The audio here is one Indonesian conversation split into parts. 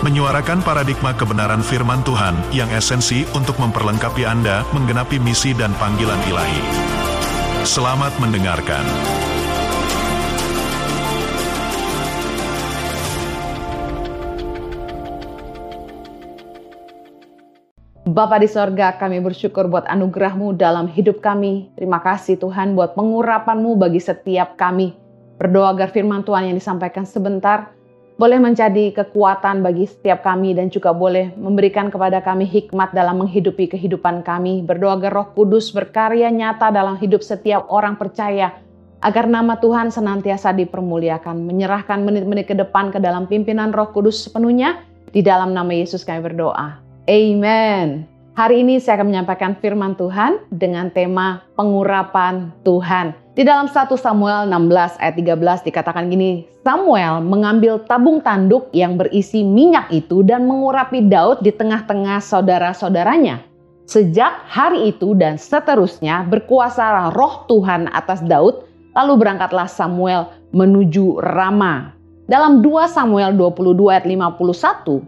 menyuarakan paradigma kebenaran firman Tuhan yang esensi untuk memperlengkapi Anda menggenapi misi dan panggilan ilahi. Selamat mendengarkan. Bapa di sorga, kami bersyukur buat anugerahmu dalam hidup kami. Terima kasih Tuhan buat pengurapanmu bagi setiap kami. Berdoa agar firman Tuhan yang disampaikan sebentar boleh menjadi kekuatan bagi setiap kami dan juga boleh memberikan kepada kami hikmat dalam menghidupi kehidupan kami. Berdoa agar Roh Kudus berkarya nyata dalam hidup setiap orang percaya agar nama Tuhan senantiasa dipermuliakan. Menyerahkan menit-menit ke depan ke dalam pimpinan Roh Kudus sepenuhnya di dalam nama Yesus kami berdoa. Amen. Hari ini saya akan menyampaikan firman Tuhan dengan tema pengurapan Tuhan. Di dalam 1 Samuel 16 ayat 13 dikatakan gini, Samuel mengambil tabung tanduk yang berisi minyak itu dan mengurapi Daud di tengah-tengah saudara-saudaranya. Sejak hari itu dan seterusnya berkuasa roh Tuhan atas Daud, lalu berangkatlah Samuel menuju Rama. Dalam 2 Samuel 22 ayat 51,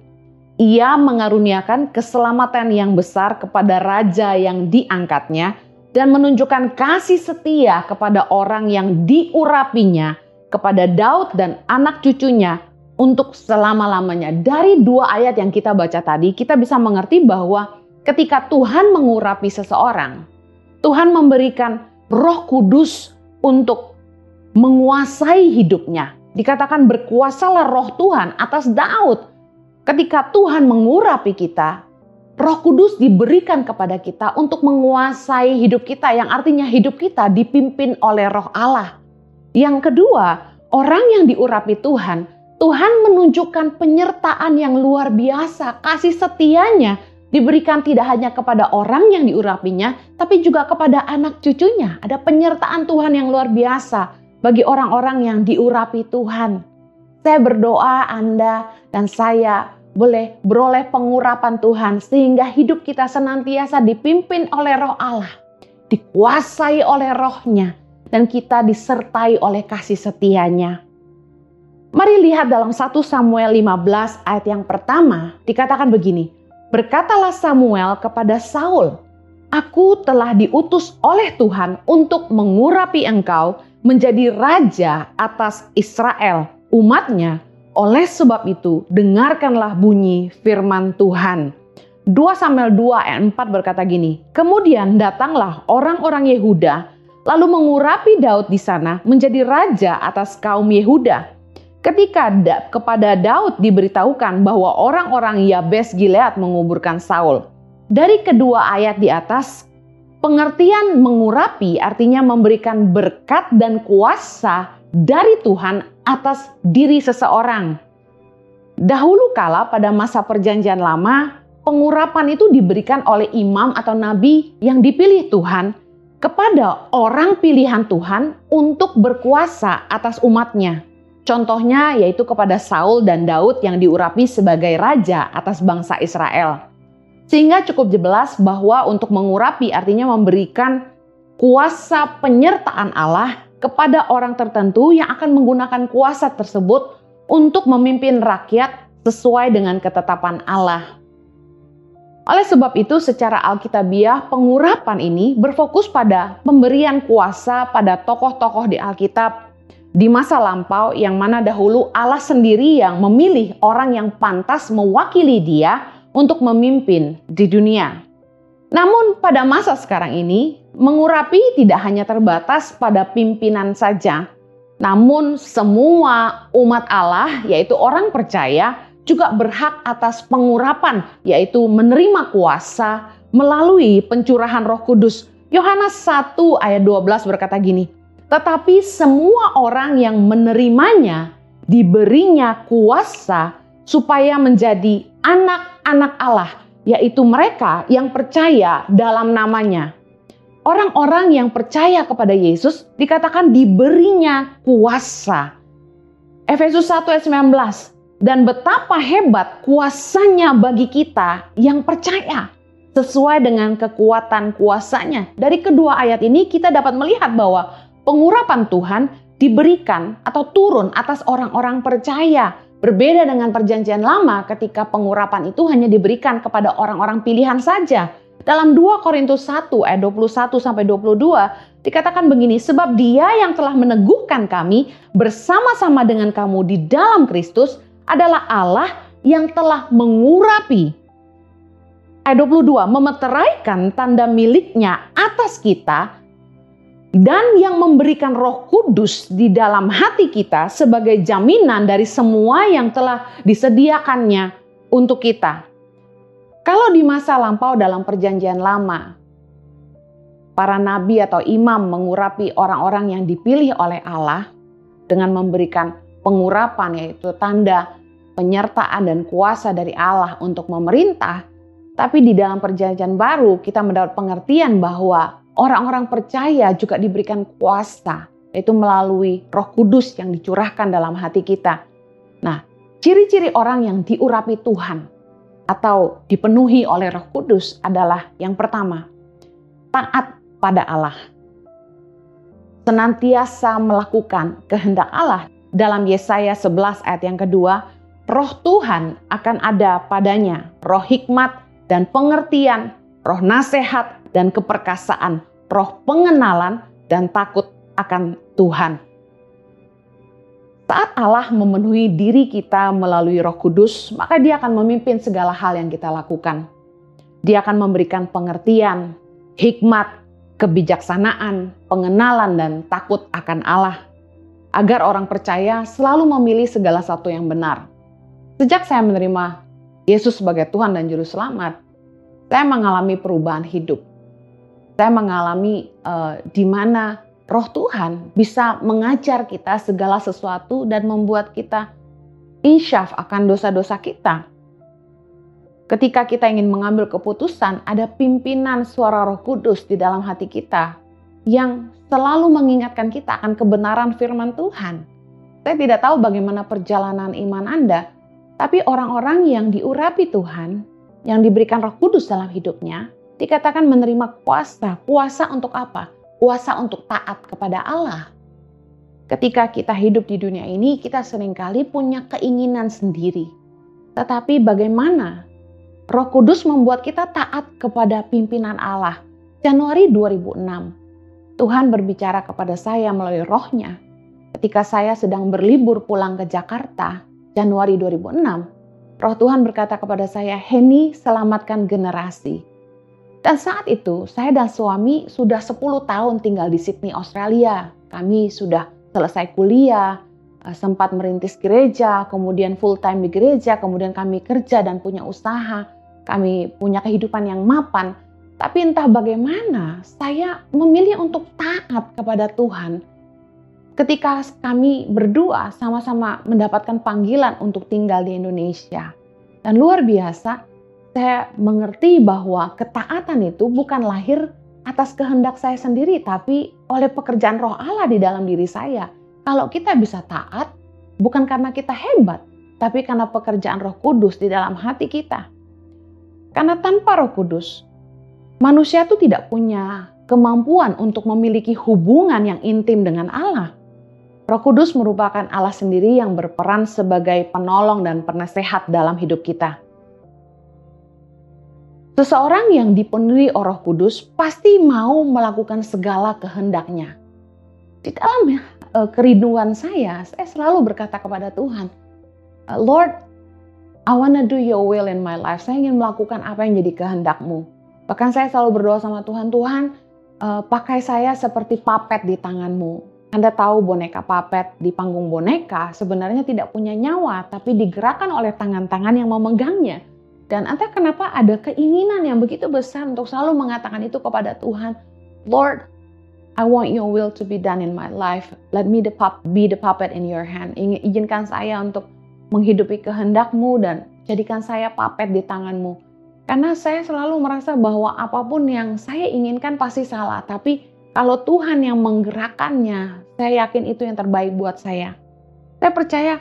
ia mengaruniakan keselamatan yang besar kepada raja yang diangkatnya dan menunjukkan kasih setia kepada orang yang diurapinya kepada Daud dan anak cucunya untuk selama-lamanya. Dari dua ayat yang kita baca tadi, kita bisa mengerti bahwa ketika Tuhan mengurapi seseorang, Tuhan memberikan Roh Kudus untuk menguasai hidupnya. Dikatakan berkuasalah Roh Tuhan atas Daud. Ketika Tuhan mengurapi kita, Roh Kudus diberikan kepada kita untuk menguasai hidup kita, yang artinya hidup kita dipimpin oleh Roh Allah. Yang kedua, orang yang diurapi Tuhan, Tuhan menunjukkan penyertaan yang luar biasa, kasih setianya diberikan tidak hanya kepada orang yang diurapinya, tapi juga kepada anak cucunya. Ada penyertaan Tuhan yang luar biasa bagi orang-orang yang diurapi Tuhan. Saya berdoa Anda dan saya boleh beroleh pengurapan Tuhan sehingga hidup kita senantiasa dipimpin oleh roh Allah, dikuasai oleh rohnya, dan kita disertai oleh kasih setianya. Mari lihat dalam 1 Samuel 15 ayat yang pertama dikatakan begini, Berkatalah Samuel kepada Saul, Aku telah diutus oleh Tuhan untuk mengurapi engkau menjadi raja atas Israel, umatnya, oleh sebab itu, dengarkanlah bunyi firman Tuhan. 2 Samuel 2 ayat 4 berkata gini, Kemudian datanglah orang-orang Yehuda, lalu mengurapi Daud di sana menjadi raja atas kaum Yehuda. Ketika da kepada Daud diberitahukan bahwa orang-orang Yabes Gilead menguburkan Saul. Dari kedua ayat di atas, pengertian mengurapi artinya memberikan berkat dan kuasa dari Tuhan atas diri seseorang. Dahulu kala pada masa perjanjian lama, pengurapan itu diberikan oleh imam atau nabi yang dipilih Tuhan kepada orang pilihan Tuhan untuk berkuasa atas umatnya. Contohnya yaitu kepada Saul dan Daud yang diurapi sebagai raja atas bangsa Israel. Sehingga cukup jelas bahwa untuk mengurapi artinya memberikan kuasa penyertaan Allah kepada orang tertentu yang akan menggunakan kuasa tersebut untuk memimpin rakyat sesuai dengan ketetapan Allah. Oleh sebab itu, secara Alkitabiah, pengurapan ini berfokus pada pemberian kuasa pada tokoh-tokoh di Alkitab di masa lampau yang mana dahulu Allah sendiri yang memilih orang yang pantas mewakili dia untuk memimpin di dunia. Namun pada masa sekarang ini, mengurapi tidak hanya terbatas pada pimpinan saja, namun semua umat Allah, yaitu orang percaya, juga berhak atas pengurapan, yaitu menerima kuasa melalui pencurahan roh kudus. Yohanes 1 ayat 12 berkata gini, Tetapi semua orang yang menerimanya diberinya kuasa supaya menjadi anak-anak Allah, yaitu mereka yang percaya dalam namanya. orang-orang yang percaya kepada Yesus dikatakan diberinya kuasa. Efesus 1 ayat 19. Dan betapa hebat kuasanya bagi kita yang percaya sesuai dengan kekuatan kuasanya. Dari kedua ayat ini kita dapat melihat bahwa pengurapan Tuhan diberikan atau turun atas orang-orang percaya Berbeda dengan perjanjian lama ketika pengurapan itu hanya diberikan kepada orang-orang pilihan saja. Dalam 2 Korintus 1 ayat 21 sampai 22 dikatakan begini, sebab dia yang telah meneguhkan kami bersama-sama dengan kamu di dalam Kristus adalah Allah yang telah mengurapi ayat 22 memeteraikan tanda miliknya atas kita dan yang memberikan Roh Kudus di dalam hati kita sebagai jaminan dari semua yang telah disediakannya untuk kita. Kalau di masa lampau dalam Perjanjian Lama, para nabi atau imam mengurapi orang-orang yang dipilih oleh Allah dengan memberikan pengurapan, yaitu tanda penyertaan dan kuasa dari Allah untuk memerintah. Tapi di dalam Perjanjian Baru, kita mendapat pengertian bahwa Orang-orang percaya juga diberikan kuasa, yaitu melalui Roh Kudus yang dicurahkan dalam hati kita. Nah, ciri-ciri orang yang diurapi Tuhan atau dipenuhi oleh Roh Kudus adalah yang pertama, taat pada Allah. Senantiasa melakukan kehendak Allah. Dalam Yesaya 11 ayat yang kedua, roh Tuhan akan ada padanya, roh hikmat dan pengertian, roh nasihat dan keperkasaan, roh pengenalan dan takut akan Tuhan. Saat Allah memenuhi diri kita melalui Roh Kudus, maka Dia akan memimpin segala hal yang kita lakukan. Dia akan memberikan pengertian, hikmat, kebijaksanaan, pengenalan, dan takut akan Allah, agar orang percaya selalu memilih segala satu yang benar. Sejak saya menerima Yesus sebagai Tuhan dan Juru Selamat, saya mengalami perubahan hidup saya mengalami uh, di mana Roh Tuhan bisa mengajar kita segala sesuatu dan membuat kita insyaf akan dosa-dosa kita. Ketika kita ingin mengambil keputusan, ada pimpinan suara Roh Kudus di dalam hati kita yang selalu mengingatkan kita akan kebenaran firman Tuhan. Saya tidak tahu bagaimana perjalanan iman Anda, tapi orang-orang yang diurapi Tuhan, yang diberikan Roh Kudus dalam hidupnya, dikatakan menerima kuasa. Kuasa untuk apa? Kuasa untuk taat kepada Allah. Ketika kita hidup di dunia ini, kita sering kali punya keinginan sendiri. Tetapi bagaimana Roh Kudus membuat kita taat kepada pimpinan Allah? Januari 2006, Tuhan berbicara kepada saya melalui rohnya. Ketika saya sedang berlibur pulang ke Jakarta, Januari 2006, Roh Tuhan berkata kepada saya, Heni selamatkan generasi. Dan saat itu saya dan suami sudah 10 tahun tinggal di Sydney, Australia. Kami sudah selesai kuliah, eh, sempat merintis gereja, kemudian full time di gereja, kemudian kami kerja dan punya usaha. Kami punya kehidupan yang mapan. Tapi entah bagaimana saya memilih untuk taat kepada Tuhan. Ketika kami berdua sama-sama mendapatkan panggilan untuk tinggal di Indonesia. Dan luar biasa, saya mengerti bahwa ketaatan itu bukan lahir atas kehendak saya sendiri, tapi oleh pekerjaan roh Allah di dalam diri saya. Kalau kita bisa taat, bukan karena kita hebat, tapi karena pekerjaan roh kudus di dalam hati kita. Karena tanpa roh kudus, manusia itu tidak punya kemampuan untuk memiliki hubungan yang intim dengan Allah. Roh Kudus merupakan Allah sendiri yang berperan sebagai penolong dan penasehat dalam hidup kita. Seseorang yang dipenuhi Roh Kudus pasti mau melakukan segala kehendaknya. Di dalam uh, kerinduan saya, saya selalu berkata kepada Tuhan, uh, Lord, I wanna do your will in my life. Saya ingin melakukan apa yang jadi kehendakmu. Bahkan saya selalu berdoa sama Tuhan, Tuhan, uh, pakai saya seperti papet di tanganmu. Anda tahu boneka papet di panggung boneka sebenarnya tidak punya nyawa, tapi digerakkan oleh tangan-tangan yang memegangnya. Dan entah kenapa ada keinginan yang begitu besar untuk selalu mengatakan itu kepada Tuhan. Lord, I want your will to be done in my life. Let me the pup, be the puppet in your hand. Izinkan saya untuk menghidupi kehendakmu dan jadikan saya puppet di tanganmu. Karena saya selalu merasa bahwa apa pun yang saya inginkan pasti salah, tapi kalau Tuhan yang menggerakkannya, saya yakin itu yang terbaik buat saya. Saya percaya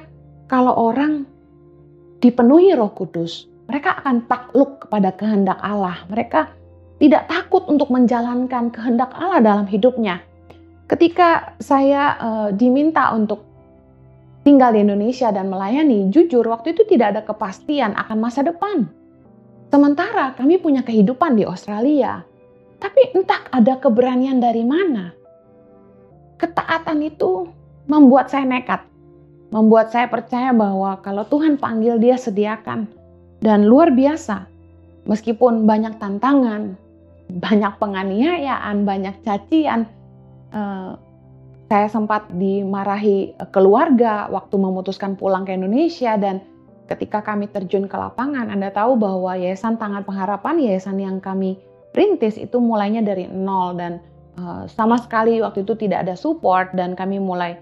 kalau orang dipenuhi Roh Kudus, mereka akan takluk kepada kehendak Allah. Mereka tidak takut untuk menjalankan kehendak Allah dalam hidupnya. Ketika saya uh, diminta untuk tinggal di Indonesia dan melayani, jujur waktu itu tidak ada kepastian akan masa depan. Sementara kami punya kehidupan di Australia, tapi entah ada keberanian dari mana. Ketaatan itu membuat saya nekat, membuat saya percaya bahwa kalau Tuhan panggil dia sediakan. Dan luar biasa, meskipun banyak tantangan, banyak penganiayaan, banyak cacian, eh, saya sempat dimarahi keluarga waktu memutuskan pulang ke Indonesia dan ketika kami terjun ke lapangan, Anda tahu bahwa Yayasan Tangan Pengharapan, yayasan yang kami rintis itu mulainya dari nol dan uh, sama sekali waktu itu tidak ada support dan kami mulai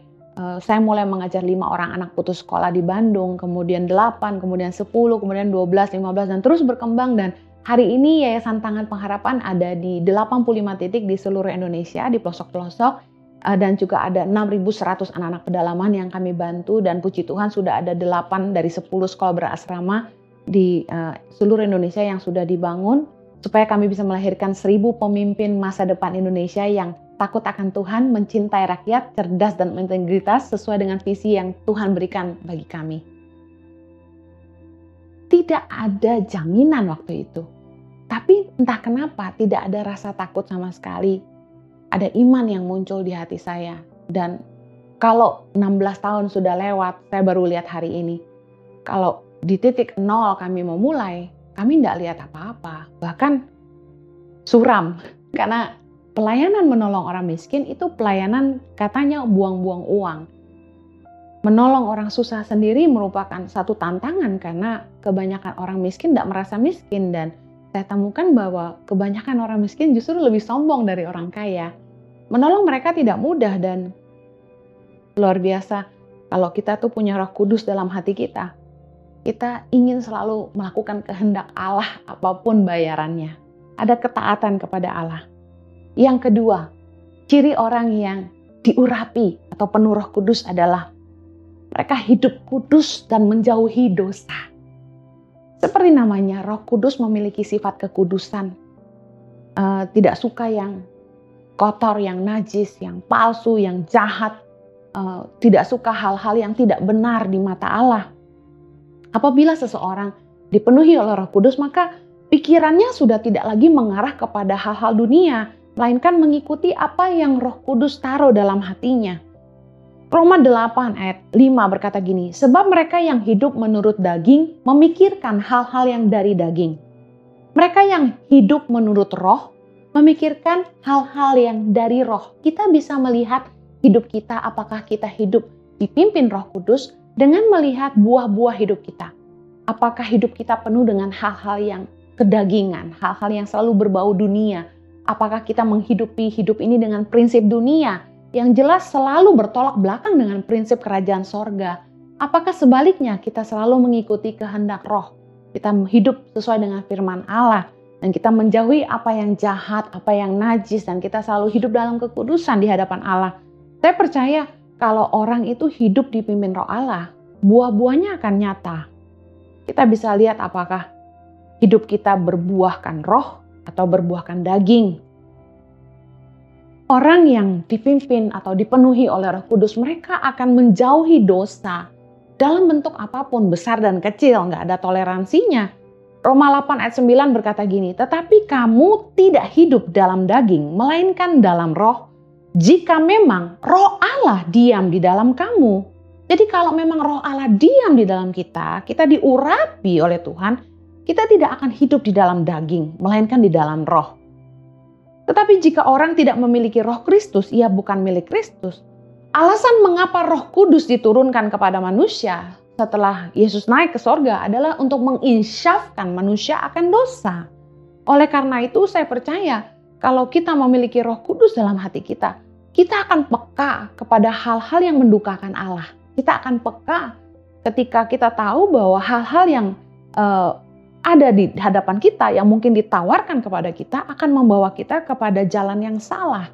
saya mulai mengajar lima orang anak putus sekolah di Bandung, kemudian delapan, kemudian sepuluh, kemudian dua belas, lima belas dan terus berkembang. Dan hari ini Yayasan Tangan Pengharapan ada di 85 titik di seluruh Indonesia di pelosok-pelosok Eh, dan juga ada 6.100 anak-anak pedalaman yang kami bantu. Dan puji Tuhan sudah ada 8 dari 10 sekolah berasrama di uh, seluruh Indonesia yang sudah dibangun. Supaya kami bisa melahirkan 1000 pemimpin masa depan Indonesia yang takut akan Tuhan, mencintai rakyat, cerdas dan integritas sesuai dengan visi yang Tuhan berikan bagi kami. Tidak ada jaminan waktu itu. Tapi entah kenapa tidak ada rasa takut sama sekali ada iman yang muncul di hati saya. Dan kalau 16 tahun sudah lewat, saya baru lihat hari ini. Kalau di titik nol kami mau mulai, kami tidak lihat apa-apa. Bahkan suram. Karena pelayanan menolong orang miskin itu pelayanan katanya buang-buang uang. Menolong orang susah sendiri merupakan satu tantangan karena kebanyakan orang miskin tidak merasa miskin dan saya temukan bahwa kebanyakan orang miskin justru lebih sombong dari orang kaya. Menolong mereka tidak mudah dan luar biasa kalau kita tuh punya roh kudus dalam hati kita. Kita ingin selalu melakukan kehendak Allah apa pun bayarannya. Ada ketaatan kepada Allah. Yang kedua, ciri orang yang diurapi atau penuh roh kudus adalah mereka hidup kudus dan menjauhi dosa. Seperti namanya, Roh Kudus memiliki sifat kekudusan. Uh, tidak suka yang kotor, yang najis, yang palsu, yang jahat, uh, tidak suka hal-hal yang tidak benar di mata Allah. Apabila seseorang dipenuhi oleh Roh Kudus, maka pikirannya sudah tidak lagi mengarah kepada hal-hal dunia, melainkan mengikuti apa yang Roh Kudus taruh dalam hatinya. Roma 8 ayat 5 berkata gini, sebab mereka yang hidup menurut daging memikirkan hal-hal yang dari daging. Mereka yang hidup menurut roh memikirkan hal-hal yang dari roh. Kita bisa melihat hidup kita apakah kita hidup dipimpin roh kudus dengan melihat buah-buah hidup kita. Apakah hidup kita penuh dengan hal-hal yang kedagingan, hal-hal yang selalu berbau dunia. Apakah kita menghidupi hidup ini dengan prinsip dunia yang jelas selalu bertolak belakang dengan prinsip kerajaan sorga. Apakah sebaliknya kita selalu mengikuti kehendak roh? Kita hidup sesuai dengan firman Allah dan kita menjauhi apa yang jahat, apa yang najis dan kita selalu hidup dalam kekudusan di hadapan Allah. Saya percaya kalau orang itu hidup dipimpin roh Allah, buah-buahnya akan nyata. Kita bisa lihat apakah hidup kita berbuahkan roh atau berbuahkan daging. Orang yang dipimpin atau dipenuhi oleh Roh Kudus, mereka akan menjauhi dosa dalam bentuk apa pun, besar dan kecil, nggak ada toleransinya. Roma 8 ayat 9 berkata gini, tetapi kamu tidak hidup dalam daging, melainkan dalam roh. Jika memang roh Allah diam di dalam kamu. Jadi kalau memang roh Allah diam di dalam kita, kita diurapi oleh Tuhan, kita tidak akan hidup di dalam daging, melainkan di dalam roh. Tetapi jika orang tidak memiliki roh Kristus, ia bukan milik Kristus. Alasan mengapa roh kudus diturunkan kepada manusia setelah Yesus naik ke sorga adalah untuk menginsyafkan manusia akan dosa. Oleh karena itu saya percaya kalau kita memiliki roh kudus dalam hati kita, kita akan peka kepada hal-hal yang mendukakan Allah. Kita akan peka ketika kita tahu bahwa hal-hal yang uh, ada di hadapan kita yang mungkin ditawarkan kepada kita akan membawa kita kepada jalan yang salah.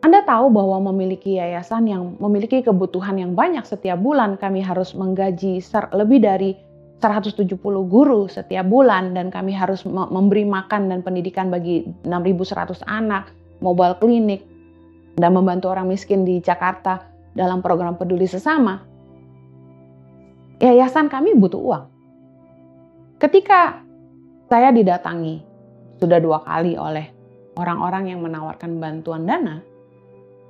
Anda tahu bahwa memiliki yayasan yang memiliki kebutuhan yang banyak setiap bulan, kami harus menggaji lebih dari 170 guru setiap bulan dan kami harus memberi makan dan pendidikan bagi 6.100 anak, mobile klinik, dan membantu orang miskin di Jakarta dalam program peduli sesama. Yayasan kami butuh uang. Ketika saya didatangi sudah dua kali oleh orang-orang yang menawarkan bantuan dana,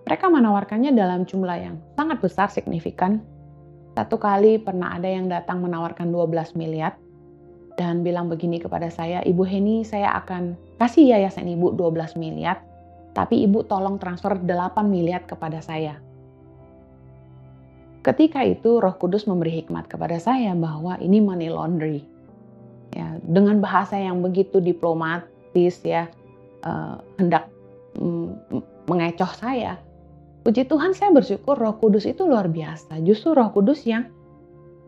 mereka menawarkannya dalam jumlah yang sangat besar signifikan. Satu kali pernah ada yang datang menawarkan 12 miliar dan bilang begini kepada saya, Ibu Heni saya akan kasih yayasan Ibu 12 miliar, tapi Ibu tolong transfer 8 miliar kepada saya. Ketika itu Roh Kudus memberi hikmat kepada saya bahwa ini money laundry. Ya, dengan bahasa yang begitu diplomatis ya, uh, hendak mm, mengecoh saya Puji Tuhan saya bersyukur Roh Kudus itu luar biasa. Justru Roh Kudus yang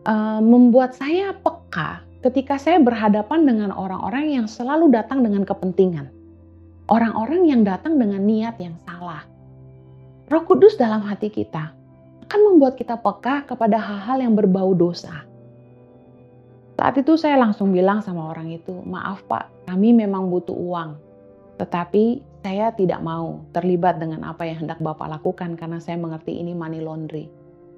uh, membuat saya peka ketika saya berhadapan dengan orang-orang yang selalu datang dengan kepentingan. Orang-orang yang datang dengan niat yang salah. Roh Kudus dalam hati kita akan membuat kita peka kepada hal-hal yang berbau dosa. Saat itu saya langsung bilang sama orang itu, maaf pak, kami memang butuh uang. Tetapi saya tidak mau terlibat dengan apa yang hendak Bapak lakukan karena saya mengerti ini money laundry.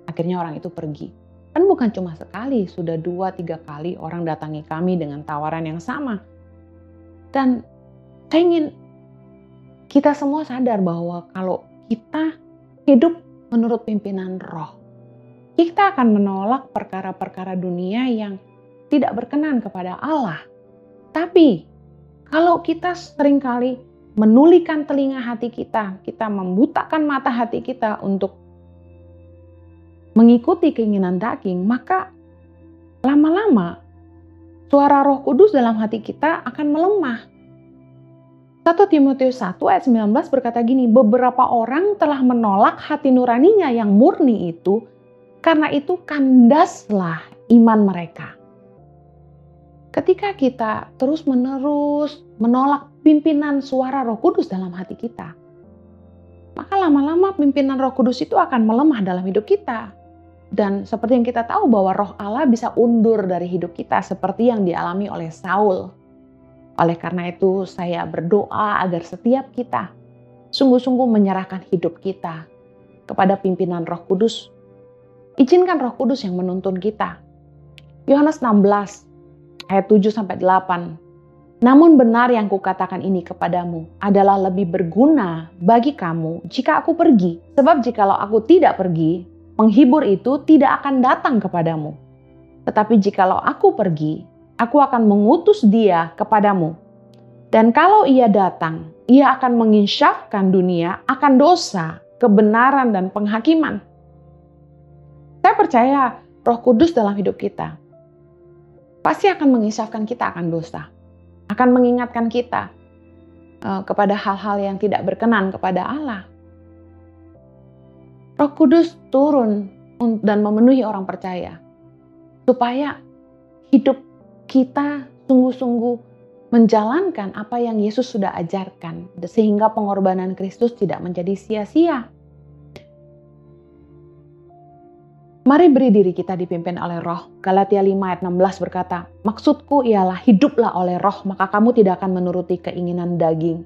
Akhirnya orang itu pergi. Kan bukan cuma sekali, sudah dua tiga kali orang datangi kami dengan tawaran yang sama. Dan saya ingin kita semua sadar bahwa kalau kita hidup menurut pimpinan roh, kita akan menolak perkara-perkara dunia yang tidak berkenan kepada Allah. Tapi kalau kita sering kali menulikan telinga hati kita, kita membutakan mata hati kita untuk mengikuti keinginan daging, maka lama-lama suara Roh Kudus dalam hati kita akan melemah. 1 Timotius 1 ayat 19 berkata gini, beberapa orang telah menolak hati nuraninya yang murni itu, karena itu kandaslah iman mereka. Ketika kita terus-menerus menolak pimpinan suara Roh Kudus dalam hati kita, maka lama-lama pimpinan Roh Kudus itu akan melemah dalam hidup kita. Dan seperti yang kita tahu bahwa Roh Allah bisa undur dari hidup kita seperti yang dialami oleh Saul. Oleh karena itu, saya berdoa agar setiap kita sungguh-sungguh menyerahkan hidup kita kepada pimpinan Roh Kudus. Izinkan Roh Kudus yang menuntun kita. Yohanes 16 ayat 7 sampai 8 namun benar yang kukatakan ini kepadamu adalah lebih berguna bagi kamu jika aku pergi. Sebab jikalau aku tidak pergi, penghibur itu tidak akan datang kepadamu. Tetapi jikalau aku pergi, aku akan mengutus dia kepadamu. Dan kalau ia datang, ia akan menginsyafkan dunia akan dosa, kebenaran, dan penghakiman. Saya percaya roh kudus dalam hidup kita pasti akan menginsyafkan kita akan dosa akan mengingatkan kita uh, kepada hal-hal yang tidak berkenan kepada Allah. Roh Kudus turun dan memenuhi orang percaya supaya hidup kita sungguh-sungguh menjalankan apa yang Yesus sudah ajarkan sehingga pengorbanan Kristus tidak menjadi sia-sia. Mari beri diri kita dipimpin oleh roh. Galatia 5 ayat 16 berkata, Maksudku ialah hiduplah oleh roh, maka kamu tidak akan menuruti keinginan daging.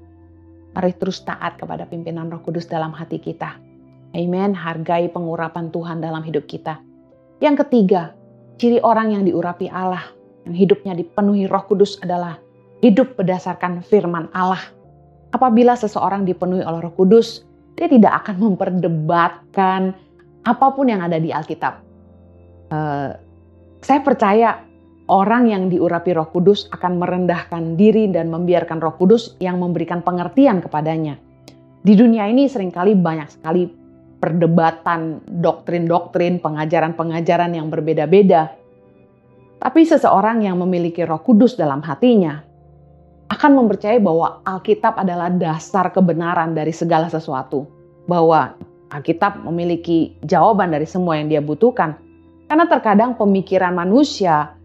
Mari terus taat kepada pimpinan roh kudus dalam hati kita. Amen, hargai pengurapan Tuhan dalam hidup kita. Yang ketiga, ciri orang yang diurapi Allah, yang hidupnya dipenuhi roh kudus adalah hidup berdasarkan firman Allah. Apabila seseorang dipenuhi oleh roh kudus, dia tidak akan memperdebatkan, apa pun yang ada di Alkitab. Uh, saya percaya orang yang diurapi Roh Kudus akan merendahkan diri dan membiarkan Roh Kudus yang memberikan pengertian kepadanya. Di dunia ini sering kali banyak sekali perdebatan, doktrin-doktrin, pengajaran-pengajaran yang berbeda-beda. Tapi seseorang yang memiliki Roh Kudus dalam hatinya akan mempercayai bahwa Alkitab adalah dasar kebenaran dari segala sesuatu, bahwa Alkitab memiliki jawaban dari semua yang dia butuhkan. Karena terkadang pemikiran manusia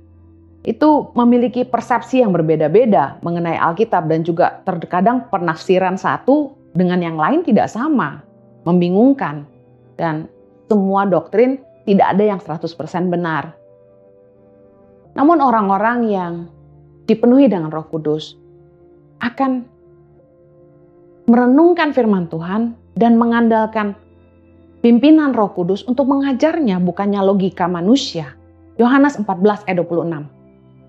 itu memiliki persepsi yang berbeda-beda mengenai Alkitab dan juga terkadang penafsiran satu dengan yang lain tidak sama, membingungkan. Dan semua doktrin tidak ada yang 100% benar. Namun orang-orang yang dipenuhi dengan roh kudus akan merenungkan firman Tuhan dan mengandalkan pimpinan roh kudus untuk mengajarnya bukannya logika manusia. Yohanes 14 ayat 26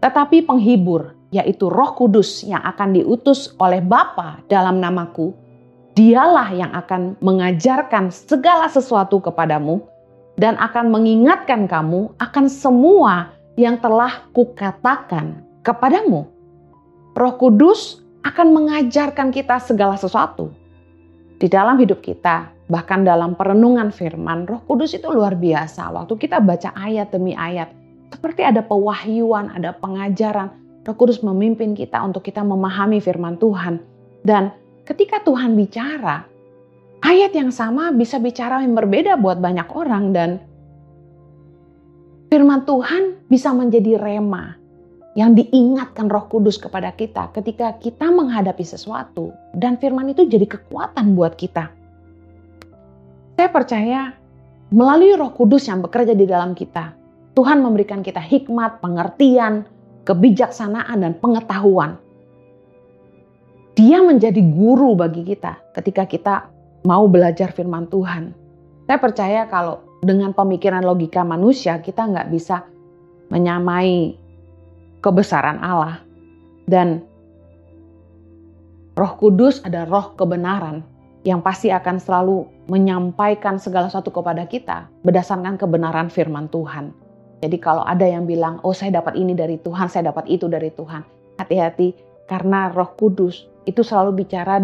tetapi penghibur, yaitu Roh Kudus yang akan diutus oleh Bapa dalam namaku, dialah yang akan mengajarkan segala sesuatu kepadamu dan akan mengingatkan kamu akan semua yang telah kukatakan kepadamu. Roh Kudus akan mengajarkan kita segala sesuatu. Di dalam hidup kita, bahkan dalam perenungan firman, Roh Kudus itu luar biasa. Waktu kita baca ayat demi ayat, seperti ada pewahyuan, ada pengajaran. Roh Kudus memimpin kita untuk kita memahami firman Tuhan. Dan ketika Tuhan bicara, ayat yang sama bisa bicara yang berbeda buat banyak orang dan firman Tuhan bisa menjadi rema yang diingatkan Roh Kudus kepada kita ketika kita menghadapi sesuatu dan firman itu jadi kekuatan buat kita. Saya percaya melalui Roh Kudus yang bekerja di dalam kita, Tuhan memberikan kita hikmat, pengertian, kebijaksanaan, dan pengetahuan. Dia menjadi guru bagi kita ketika kita mau belajar firman Tuhan. Saya percaya kalau dengan pemikiran logika manusia kita nggak bisa menyamai kebesaran Allah. Dan roh kudus ada roh kebenaran yang pasti akan selalu menyampaikan segala sesuatu kepada kita berdasarkan kebenaran firman Tuhan. Jadi kalau ada yang bilang, oh saya dapat ini dari Tuhan, saya dapat itu dari Tuhan. Hati-hati karena roh kudus itu selalu bicara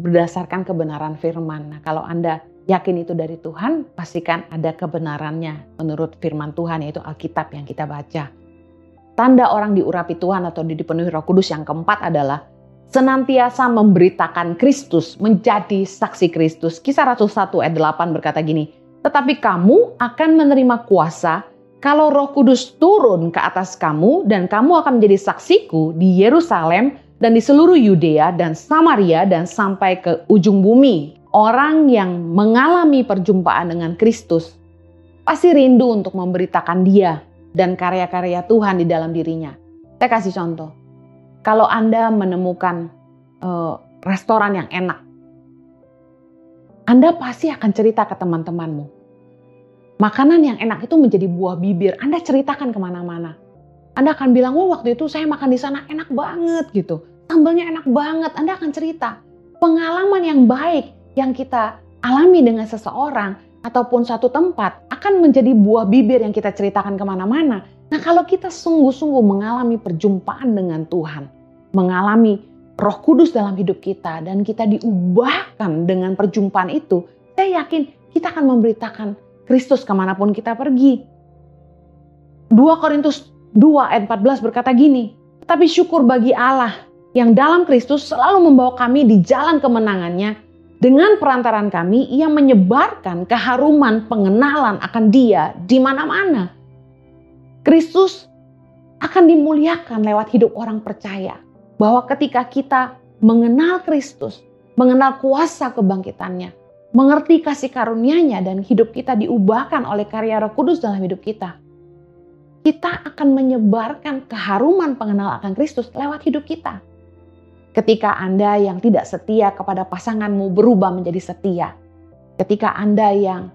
berdasarkan kebenaran firman. Nah kalau Anda yakin itu dari Tuhan, pastikan ada kebenarannya menurut firman Tuhan yaitu Alkitab yang kita baca. Tanda orang diurapi Tuhan atau dipenuhi roh kudus yang keempat adalah senantiasa memberitakan Kristus, menjadi saksi Kristus. Kisah Rasul 1 ayat 8 berkata gini, tetapi kamu akan menerima kuasa kalau Roh Kudus turun ke atas kamu dan kamu akan menjadi saksiku di Yerusalem dan di seluruh Yudea dan Samaria dan sampai ke ujung bumi. Orang yang mengalami perjumpaan dengan Kristus pasti rindu untuk memberitakan dia dan karya-karya Tuhan di dalam dirinya. Saya kasih contoh. Kalau Anda menemukan uh, restoran yang enak, Anda pasti akan cerita ke teman-temanmu makanan yang enak itu menjadi buah bibir. Anda ceritakan ke mana-mana. Anda akan bilang, wah waktu itu saya makan di sana enak banget gitu. Sambalnya enak banget. Anda akan cerita. Pengalaman yang baik yang kita alami dengan seseorang ataupun satu tempat akan menjadi buah bibir yang kita ceritakan ke mana-mana. Nah kalau kita sungguh-sungguh mengalami perjumpaan dengan Tuhan, mengalami roh kudus dalam hidup kita dan kita diubahkan dengan perjumpaan itu, saya yakin kita akan memberitakan Kristus ke mana pun kita pergi. 2 Korintus 2 ayat 14 berkata gini, tapi syukur bagi Allah yang dalam Kristus selalu membawa kami di jalan kemenangannya dengan perantaran kami ia menyebarkan keharuman pengenalan akan dia di mana-mana. Kristus akan dimuliakan lewat hidup orang percaya. Bahwa ketika kita mengenal Kristus, mengenal kuasa kebangkitannya, mengerti kasih karunia-Nya dan hidup kita diubahkan oleh karya Roh Kudus dalam hidup kita, kita akan menyebarkan keharuman pengenal akan Kristus lewat hidup kita. Ketika Anda yang tidak setia kepada pasanganmu berubah menjadi setia. Ketika Anda yang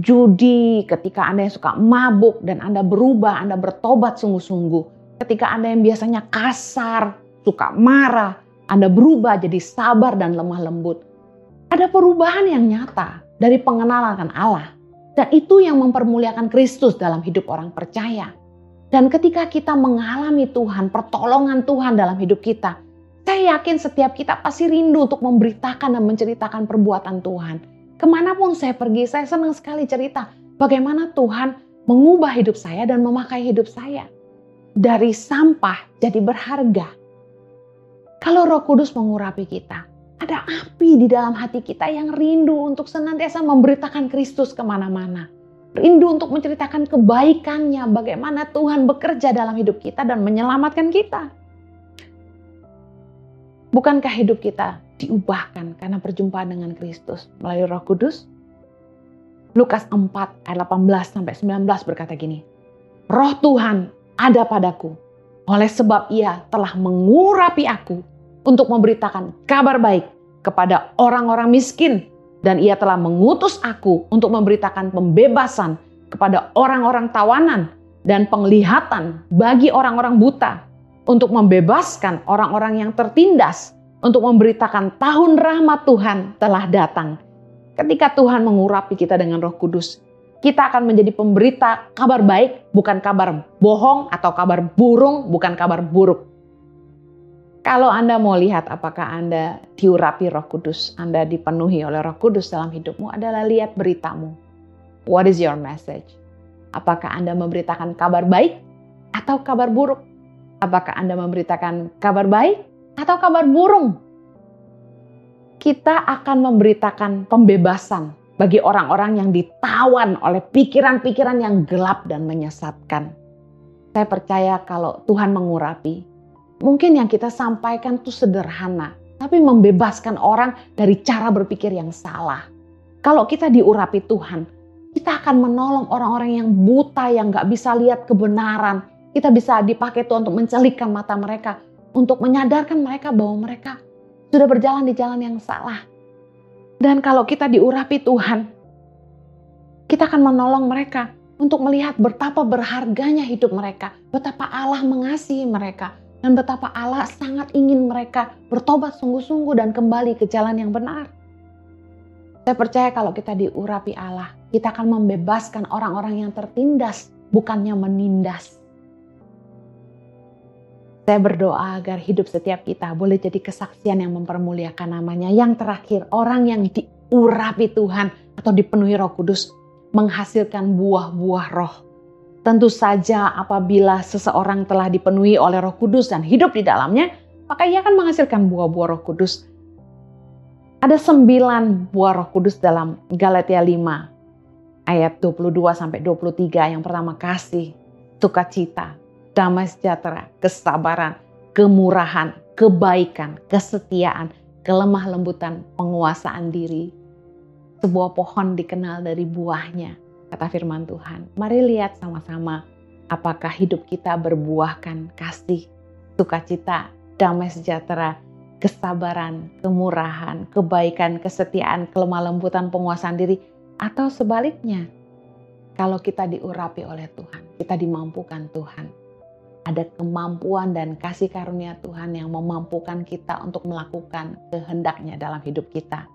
judi, ketika Anda yang suka mabuk dan Anda berubah, Anda bertobat sungguh-sungguh. Ketika Anda yang biasanya kasar, suka marah, Anda berubah jadi sabar dan lemah lembut ada perubahan yang nyata dari pengenalan Allah. Dan itu yang mempermuliakan Kristus dalam hidup orang percaya. Dan ketika kita mengalami Tuhan, pertolongan Tuhan dalam hidup kita, saya yakin setiap kita pasti rindu untuk memberitakan dan menceritakan perbuatan Tuhan. Ke mana pun saya pergi, saya senang sekali cerita bagaimana Tuhan mengubah hidup saya dan memakai hidup saya. Dari sampah jadi berharga. Kalau roh kudus mengurapi kita, ada api di dalam hati kita yang rindu untuk senantiasa memberitakan Kristus ke mana-mana. rindu untuk menceritakan kebaikannya, bagaimana Tuhan bekerja dalam hidup kita dan menyelamatkan kita. Bukankah hidup kita diubahkan karena perjumpaan dengan Kristus melalui Roh Kudus? Lukas 4 ayat 18 sampai 19 berkata gini. Roh Tuhan ada padaku oleh sebab ia telah mengurapi aku untuk memberitakan kabar baik kepada orang-orang miskin dan ia telah mengutus aku untuk memberitakan pembebasan kepada orang-orang tawanan dan penglihatan bagi orang-orang buta untuk membebaskan orang-orang yang tertindas untuk memberitakan tahun rahmat Tuhan telah datang. Ketika Tuhan mengurapi kita dengan Roh Kudus, kita akan menjadi pemberita kabar baik, bukan kabar bohong atau kabar burung, bukan kabar buruk. Kalau Anda mau lihat apakah Anda diurapi Roh Kudus, Anda dipenuhi oleh Roh Kudus dalam hidupmu adalah lihat beritamu. What is your message? Apakah Anda memberitakan kabar baik atau kabar buruk? Apakah Anda memberitakan kabar baik atau kabar burung? Kita akan memberitakan pembebasan bagi orang-orang yang ditawan oleh pikiran-pikiran yang gelap dan menyesatkan. Saya percaya kalau Tuhan mengurapi, Mungkin yang kita sampaikan itu sederhana, tapi membebaskan orang dari cara berpikir yang salah. Kalau kita diurapi Tuhan, kita akan menolong orang-orang yang buta, yang gak bisa lihat kebenaran. Kita bisa dipakai Tuhan untuk mencelikkan mata mereka, untuk menyadarkan mereka bahwa mereka sudah berjalan di jalan yang salah. Dan kalau kita diurapi Tuhan, kita akan menolong mereka untuk melihat betapa berharganya hidup mereka, betapa Allah mengasihi mereka, dan betapa Allah sangat ingin mereka bertobat sungguh-sungguh dan kembali ke jalan yang benar. Saya percaya kalau kita diurapi Allah, kita akan membebaskan orang-orang yang tertindas, bukannya menindas. Saya berdoa agar hidup setiap kita boleh jadi kesaksian yang mempermuliakan namanya. Yang terakhir, orang yang diurapi Tuhan atau dipenuhi roh kudus menghasilkan buah-buah roh. Tentu saja apabila seseorang telah dipenuhi oleh roh kudus dan hidup di dalamnya, maka ia akan menghasilkan buah-buah roh kudus. Ada sembilan buah roh kudus dalam Galatia 5 ayat 22 sampai 23. Yang pertama kasih, sukacita, damai sejahtera, kesabaran, kemurahan, kebaikan, kesetiaan, kelemah lembutan, penguasaan diri. Sebuah pohon dikenal dari buahnya kata firman Tuhan. Mari lihat sama-sama apakah hidup kita berbuahkan kasih, sukacita, damai sejahtera, kesabaran, kemurahan, kebaikan, kesetiaan, kelemah lembutan, penguasaan diri, atau sebaliknya. Kalau kita diurapi oleh Tuhan, kita dimampukan Tuhan. Ada kemampuan dan kasih karunia Tuhan yang memampukan kita untuk melakukan kehendaknya dalam hidup kita.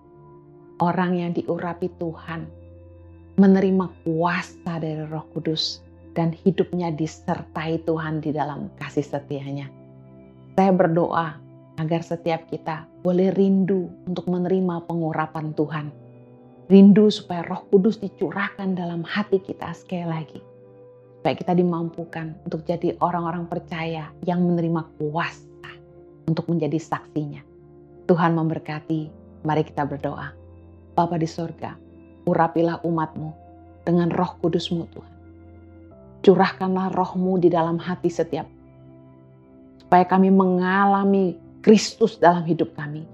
Orang yang diurapi Tuhan menerima kuasa dari Roh Kudus dan hidupnya disertai Tuhan di dalam kasih setianya. Saya berdoa agar setiap kita boleh rindu untuk menerima pengurapan Tuhan. Rindu supaya Roh Kudus dicurahkan dalam hati kita sekali lagi. Supaya kita dimampukan untuk jadi orang-orang percaya yang menerima kuasa untuk menjadi saksinya. Tuhan memberkati. Mari kita berdoa. Bapa di sorga, urapilah umatmu dengan roh kudusmu Tuhan. Curahkanlah rohmu di dalam hati setiap. Supaya kami mengalami Kristus dalam hidup kami.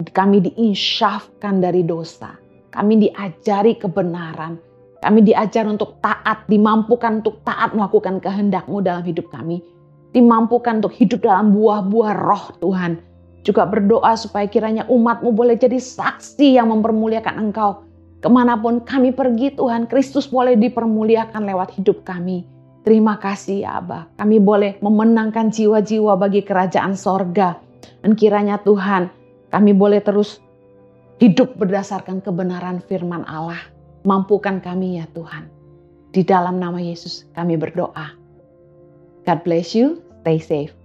Kami diinsyafkan dari dosa. Kami diajari kebenaran. Kami diajar untuk taat, dimampukan untuk taat melakukan kehendakmu dalam hidup kami. Dimampukan untuk hidup dalam buah-buah roh Tuhan. Juga berdoa supaya kiranya umatmu boleh jadi saksi yang mempermuliakan engkau Ke mana pun kami pergi Tuhan, Kristus boleh dipermuliakan lewat hidup kami. Terima kasih ya Abah, kami boleh memenangkan jiwa-jiwa bagi kerajaan sorga. Dan kiranya Tuhan, kami boleh terus hidup berdasarkan kebenaran firman Allah. Mampukan kami ya Tuhan. Di dalam nama Yesus kami berdoa. God bless you, stay safe.